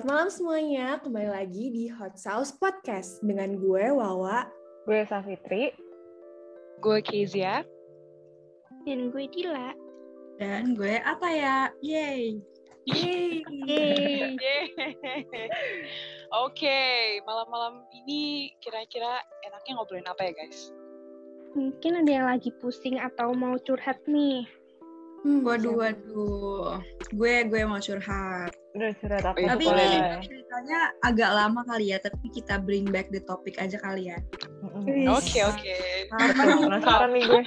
Selamat malam semuanya, kembali lagi di Hot Sauce Podcast dengan gue Wawa, gue Safitri, gue Kezia, dan gue Dila, dan gue apa ya? Yeay! Yeay! Yeay! Oke, okay, malam-malam ini kira-kira enaknya ngobrolin apa ya guys? Mungkin ada yang lagi pusing atau mau curhat nih. Hmm, waduh, waduh. Gue gue mau curhat. Udah curhat apa? Tapi ini ceritanya agak lama kali ya, tapi kita bring back the topic aja kali ya. Oke, oke. Penasaran nih gue.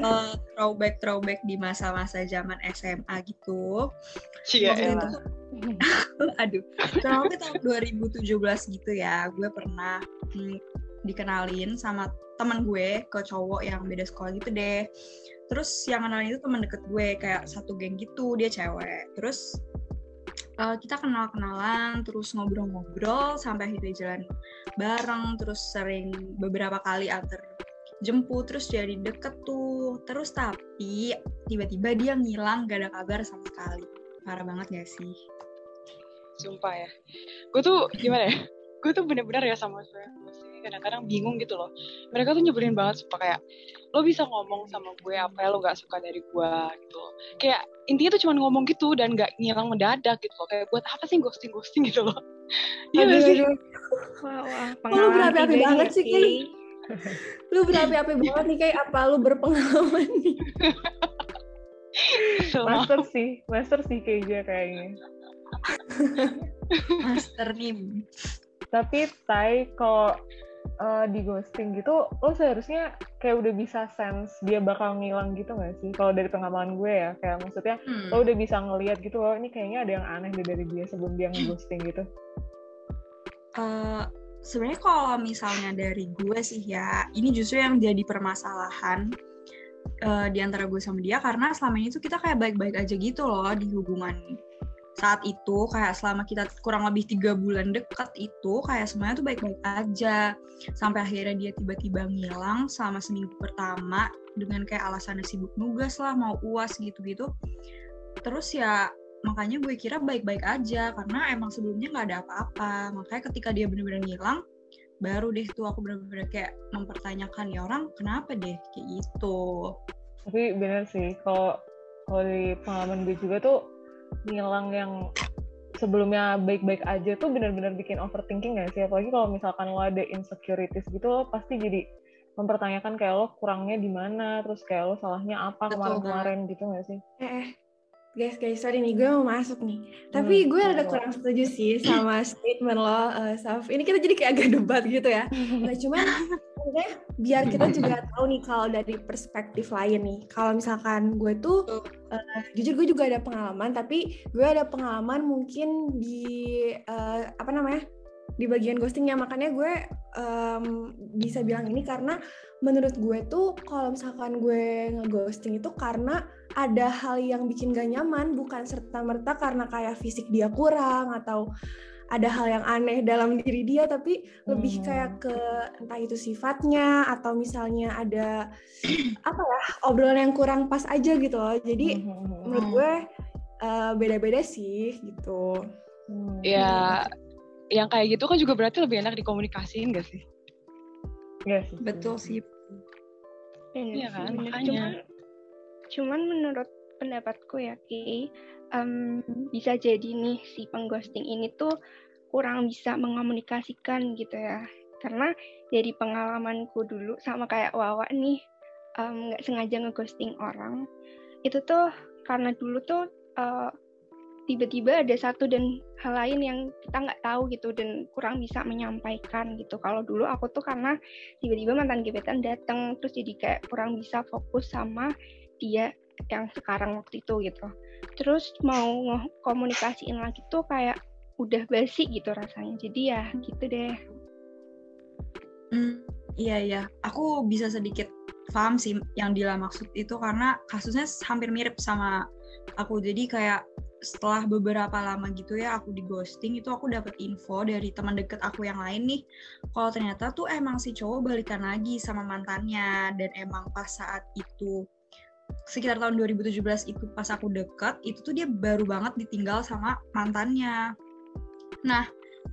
uh, throwback throwback di masa-masa zaman SMA gitu. Cia Waktu itu aduh, kurang lebih tahun 2017 gitu ya. Gue pernah hmm, dikenalin sama teman gue ke cowok yang beda sekolah gitu deh. Terus yang kenalin itu teman deket gue kayak satu geng gitu dia cewek. Terus uh, kita kenal kenalan terus ngobrol-ngobrol sampai akhirnya jalan bareng terus sering beberapa kali antar jemput terus jadi deket tuh. Terus tapi tiba-tiba dia ngilang gak ada kabar sama sekali. Parah banget gak sih? Sumpah ya. Gue tuh gimana ya? Gue tuh bener-bener ya sama saya kadang-kadang bingung gitu loh. Mereka tuh nyebelin banget supaya kayak lo bisa ngomong sama gue apa ya lo gak suka dari gue gitu loh. kayak intinya tuh cuma ngomong gitu dan gak ngilang mendadak gitu loh. Kayak buat apa sih ghosting ghosting gitu loh. Iya gak sih? wah, wah, lu berapi-api banget sih kayak lu berapi-api banget nih kayak apa lu berpengalaman nih? Master sih master sih kayaknya kayaknya. Master nim tapi Tai kalau uh, di ghosting gitu lo seharusnya kayak udah bisa sense dia bakal ngilang gitu gak sih kalau dari pengalaman gue ya kayak maksudnya hmm. lo udah bisa ngelihat gitu loh ini kayaknya ada yang aneh deh dari dia sebelum dia ghosting gitu uh, sebenarnya kalau misalnya dari gue sih ya ini justru yang jadi permasalahan uh, di antara gue sama dia karena selama ini tuh kita kayak baik-baik aja gitu loh di hubungan saat itu kayak selama kita kurang lebih tiga bulan deket itu kayak semuanya tuh baik-baik aja. Sampai akhirnya dia tiba-tiba ngilang selama seminggu pertama dengan kayak alasan sibuk nugas lah mau uas gitu-gitu. Terus ya makanya gue kira baik-baik aja karena emang sebelumnya nggak ada apa-apa. Makanya ketika dia bener-bener ngilang baru deh tuh aku bener-bener kayak mempertanyakan ya orang kenapa deh? Kayak gitu. Tapi bener sih kalau kalau di pengalaman gue juga tuh ngilang yang sebelumnya baik-baik aja tuh benar-benar bikin overthinking gak sih? Apalagi kalau misalkan lo ada insecurities gitu, lo pasti jadi mempertanyakan kayak lo kurangnya di mana, terus kayak lo salahnya apa kemarin-kemarin gitu gak sih? Eh, eh, guys, guys, sorry nih, gue mau masuk nih. Tapi hmm, gue ada kurang setuju sih sama statement lo, uh, Saf. Ini kita jadi kayak agak debat gitu ya. Nah, cuman maksudnya biar kita juga tahu nih kalau dari perspektif lain nih. Kalau misalkan gue tuh uh, jujur gue juga ada pengalaman tapi gue ada pengalaman mungkin di uh, apa namanya di bagian ghostingnya makanya gue um, bisa bilang ini karena menurut gue tuh kalau misalkan gue ngeghosting itu karena ada hal yang bikin gak nyaman bukan serta merta karena kayak fisik dia kurang atau ada hal yang aneh dalam diri dia tapi lebih hmm. kayak ke entah itu sifatnya atau misalnya ada apa ya obrolan yang kurang pas aja gitu loh jadi hmm. hmm menurut hmm. gue uh, beda-beda sih gitu hmm. ya yang kayak gitu kan juga berarti lebih enak dikomunikasiin gak sih Iya sih betul sih Iya kan makanya cuman, cuman menurut pendapatku ya Ki. Um, bisa jadi nih si pengghosting ini tuh kurang bisa mengomunikasikan gitu ya. Karena dari pengalamanku dulu sama kayak Wawa nih nggak um, sengaja ngeghosting orang itu tuh karena dulu tuh uh, tiba-tiba ada satu dan hal lain yang kita nggak tahu gitu dan kurang bisa menyampaikan gitu. Kalau dulu aku tuh karena tiba-tiba mantan gebetan datang terus jadi kayak kurang bisa fokus sama dia yang sekarang waktu itu gitu. Terus mau komunikasiin lagi tuh kayak udah basi gitu rasanya. Jadi ya gitu deh. Hmm, iya iya. Aku bisa sedikit paham sih yang Dila maksud itu karena kasusnya hampir mirip sama aku. Jadi kayak setelah beberapa lama gitu ya aku di ghosting itu aku dapat info dari teman deket aku yang lain nih. Kalau ternyata tuh emang si cowok balikan lagi sama mantannya dan emang pas saat itu sekitar tahun 2017 itu pas aku deket itu tuh dia baru banget ditinggal sama mantannya. Nah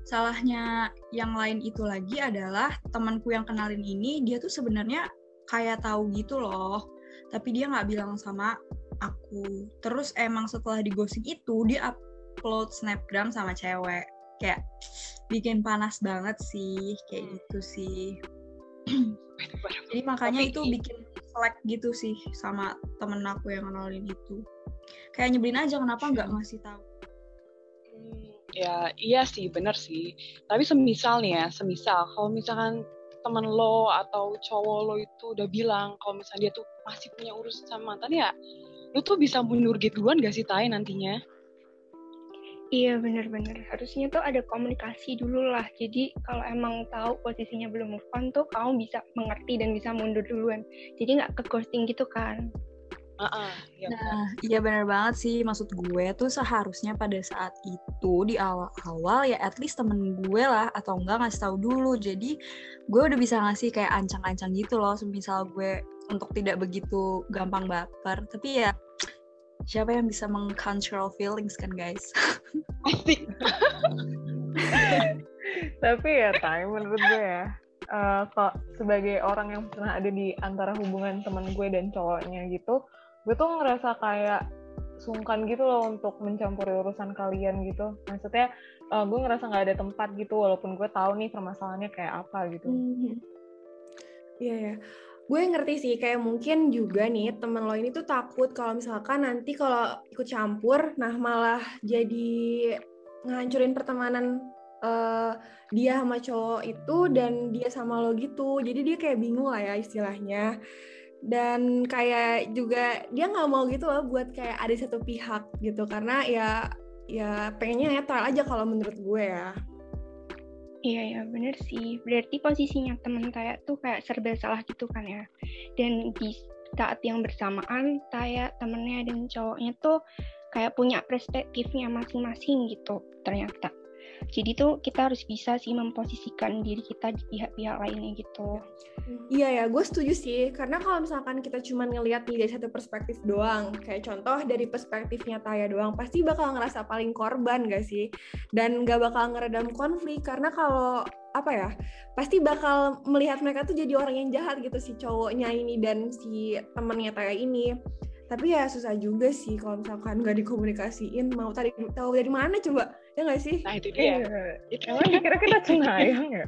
salahnya yang lain itu lagi adalah temanku yang kenalin ini dia tuh sebenarnya kayak tahu gitu loh tapi dia nggak bilang sama aku. Terus emang setelah di ghosting itu dia upload snapgram sama cewek. Kayak bikin panas banget sih kayak gitu sih. Jadi makanya itu bikin selek gitu sih sama temen aku yang kenalin itu kayak nyebelin aja kenapa nggak ngasih tahu? Hmm, ya iya sih bener sih. Tapi semisal nih ya semisal kalau misalkan temen lo atau cowok lo itu udah bilang kalau misalnya dia tuh masih punya urusan sama mantan ya lo tuh bisa mundur gitu duluan gak sih Tay nantinya Iya bener-bener harusnya tuh ada komunikasi dulu lah. Jadi kalau emang tahu posisinya belum move on tuh kamu bisa mengerti dan bisa mundur duluan. Jadi nggak ke ghosting gitu kan. Uh -uh, iya nah, iya benar banget sih. Maksud gue tuh seharusnya pada saat itu di awal-awal ya at least temen gue lah atau enggak ngasih tahu dulu. Jadi gue udah bisa ngasih kayak ancang-ancang gitu loh. Misal gue untuk tidak begitu gampang baper. Tapi ya siapa yang bisa mengcontrol feelings kan guys tapi ya time menurut gue ya uh, kok sebagai orang yang pernah ada di antara hubungan teman gue dan cowoknya gitu gue tuh ngerasa kayak sungkan gitu loh untuk mencampuri urusan kalian gitu maksudnya uh, gue ngerasa nggak ada tempat gitu walaupun gue tahu nih permasalahannya kayak apa gitu hmm. iya mm -hmm. ya gue ngerti sih kayak mungkin juga nih temen lo ini tuh takut kalau misalkan nanti kalau ikut campur nah malah jadi ngancurin pertemanan uh, dia sama cowok itu dan dia sama lo gitu. Jadi dia kayak bingung lah ya istilahnya. Dan kayak juga dia nggak mau gitu loh buat kayak ada satu pihak gitu. Karena ya ya pengennya netral aja kalau menurut gue ya Iya ya bener sih. Berarti posisinya temen Taya tuh kayak serba salah gitu kan ya. Dan di saat yang bersamaan Taya temennya dan cowoknya tuh kayak punya perspektifnya masing-masing gitu ternyata. Jadi tuh kita harus bisa sih memposisikan diri kita di pihak-pihak lainnya gitu. Iya ya, gue setuju sih. Karena kalau misalkan kita cuma ngelihat dari satu perspektif doang, kayak contoh dari perspektifnya Taya doang, pasti bakal ngerasa paling korban gak sih? Dan gak bakal ngeredam konflik. Karena kalau apa ya, pasti bakal melihat mereka tuh jadi orang yang jahat gitu si cowoknya ini dan si temennya Taya ini tapi ya susah juga sih kalau misalkan nggak dikomunikasiin mau tadi tahu dari mana coba ya nggak sih? Nah itu dia. Iya. itu emang kira kita cenayang ya?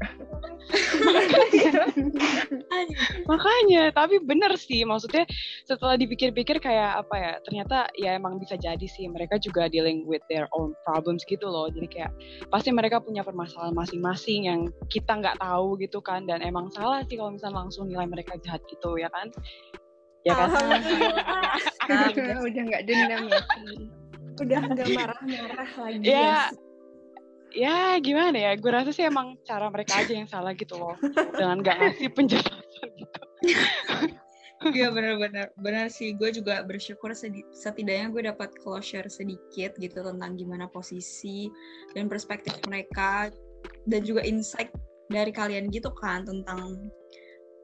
Makanya tapi bener sih. Maksudnya setelah dipikir-pikir kayak apa ya ternyata ya emang bisa jadi sih. Mereka juga dealing with their own problems gitu loh. Jadi kayak pasti mereka punya permasalahan masing-masing yang kita nggak tahu gitu kan. Dan emang salah sih kalau misalnya langsung nilai mereka jahat gitu ya kan? Ya kan? Udah nggak dendam ya udah nggak marah-marah lagi ya, ya. Ya gimana ya? Gue rasa sih emang cara mereka aja yang salah gitu loh. Dengan nggak ngasih penjelasan gitu. Iya benar-benar. Benar sih. Gue juga bersyukur setidaknya gue dapat closure sedikit gitu tentang gimana posisi dan perspektif mereka dan juga insight dari kalian gitu kan tentang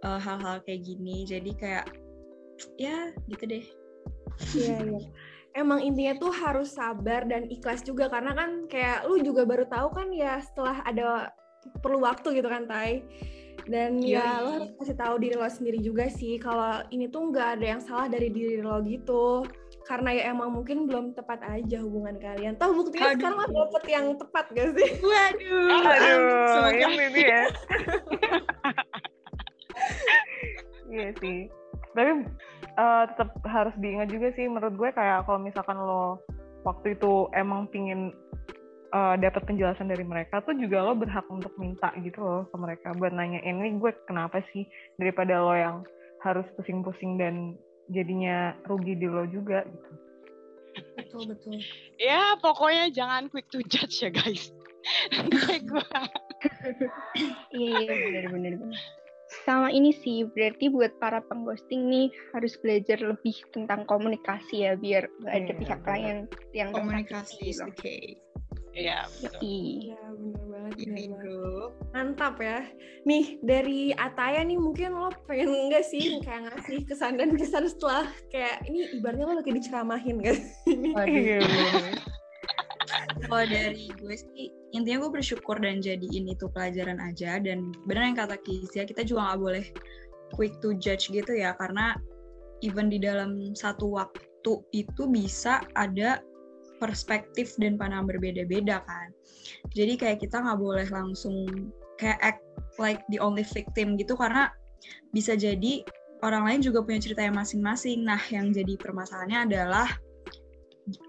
eh, hal-hal uh, kayak gini. Jadi kayak ya gitu deh. Iya iya emang intinya tuh harus sabar dan ikhlas juga karena kan kayak lu juga baru tahu kan ya setelah ada perlu waktu gitu kan Tai dan Yoi. ya lo harus kasih tahu diri lo sendiri juga sih kalau ini tuh nggak ada yang salah dari diri lo gitu karena ya emang mungkin belum tepat aja hubungan kalian. Tahu buktinya Aduh. sekarang lo dapet yang tepat gak sih? Waduh. Aduh, ini ya. Iya sih tapi uh, tetap harus diingat juga sih menurut gue kayak kalau misalkan lo waktu itu emang pingin uh, dapat penjelasan dari mereka tuh juga lo berhak untuk minta gitu loh ke mereka buat nanya ini gue kenapa sih daripada lo yang harus pusing-pusing dan jadinya rugi di lo juga gitu. Betul betul. Ya pokoknya jangan quick to judge ya guys. Kayak gue. Iya iya benar benar benar sama ini sih berarti buat para pengghosting nih harus belajar lebih tentang komunikasi ya biar nggak ada hmm, pihak lain yang komunikasi is the key. Iya, Iya, benar banget. Ini bro. Mantap ya. Nih dari Ataya nih mungkin lo pengen enggak sih kayak ngasih kesan dan kesan setelah kayak ini ibaratnya lo lagi diceramahin kan? Iya, Kalau dari gue sih intinya gue bersyukur dan jadiin itu pelajaran aja dan benar yang kata Kizia kita juga nggak boleh quick to judge gitu ya karena even di dalam satu waktu itu bisa ada perspektif dan pandangan berbeda-beda kan. Jadi kayak kita nggak boleh langsung kayak act like the only victim gitu karena bisa jadi orang lain juga punya cerita yang masing-masing. Nah, yang jadi permasalahannya adalah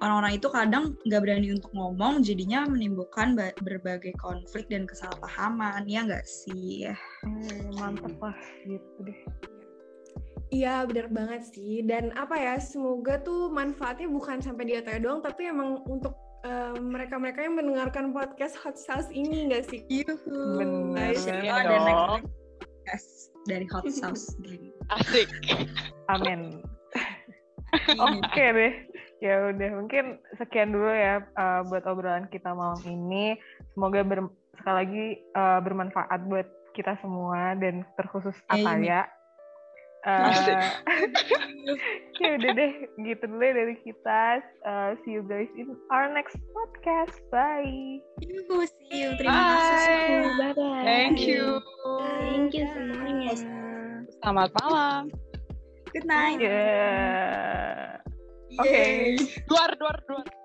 orang-orang itu kadang nggak berani untuk ngomong, jadinya menimbulkan berbagai konflik dan kesalahpahaman, ya nggak sih? Hmm, mantep lah, gitu deh. Iya benar banget sih dan apa ya semoga tuh manfaatnya bukan sampai di Ataya doang tapi emang untuk mereka-mereka uh, yang mendengarkan podcast Hot Sauce ini nggak sih? Yuhu. Benar. Ya, dan next dari Hot Sauce. Asik. Amin. Oke okay deh. Ya udah mungkin sekian dulu ya uh, buat obrolan kita malam ini. Semoga ber, sekali lagi uh, bermanfaat buat kita semua dan terkhusus Ataya. Uh, ya udah deh gitu dulu ya dari kita. Uh, see you guys in our next podcast. Bye. Yuhu, see you. Terima kasih bye. bye thank you. Thank you semuanya. Selamat malam. Good night yeah. Oke okay. duar duar duar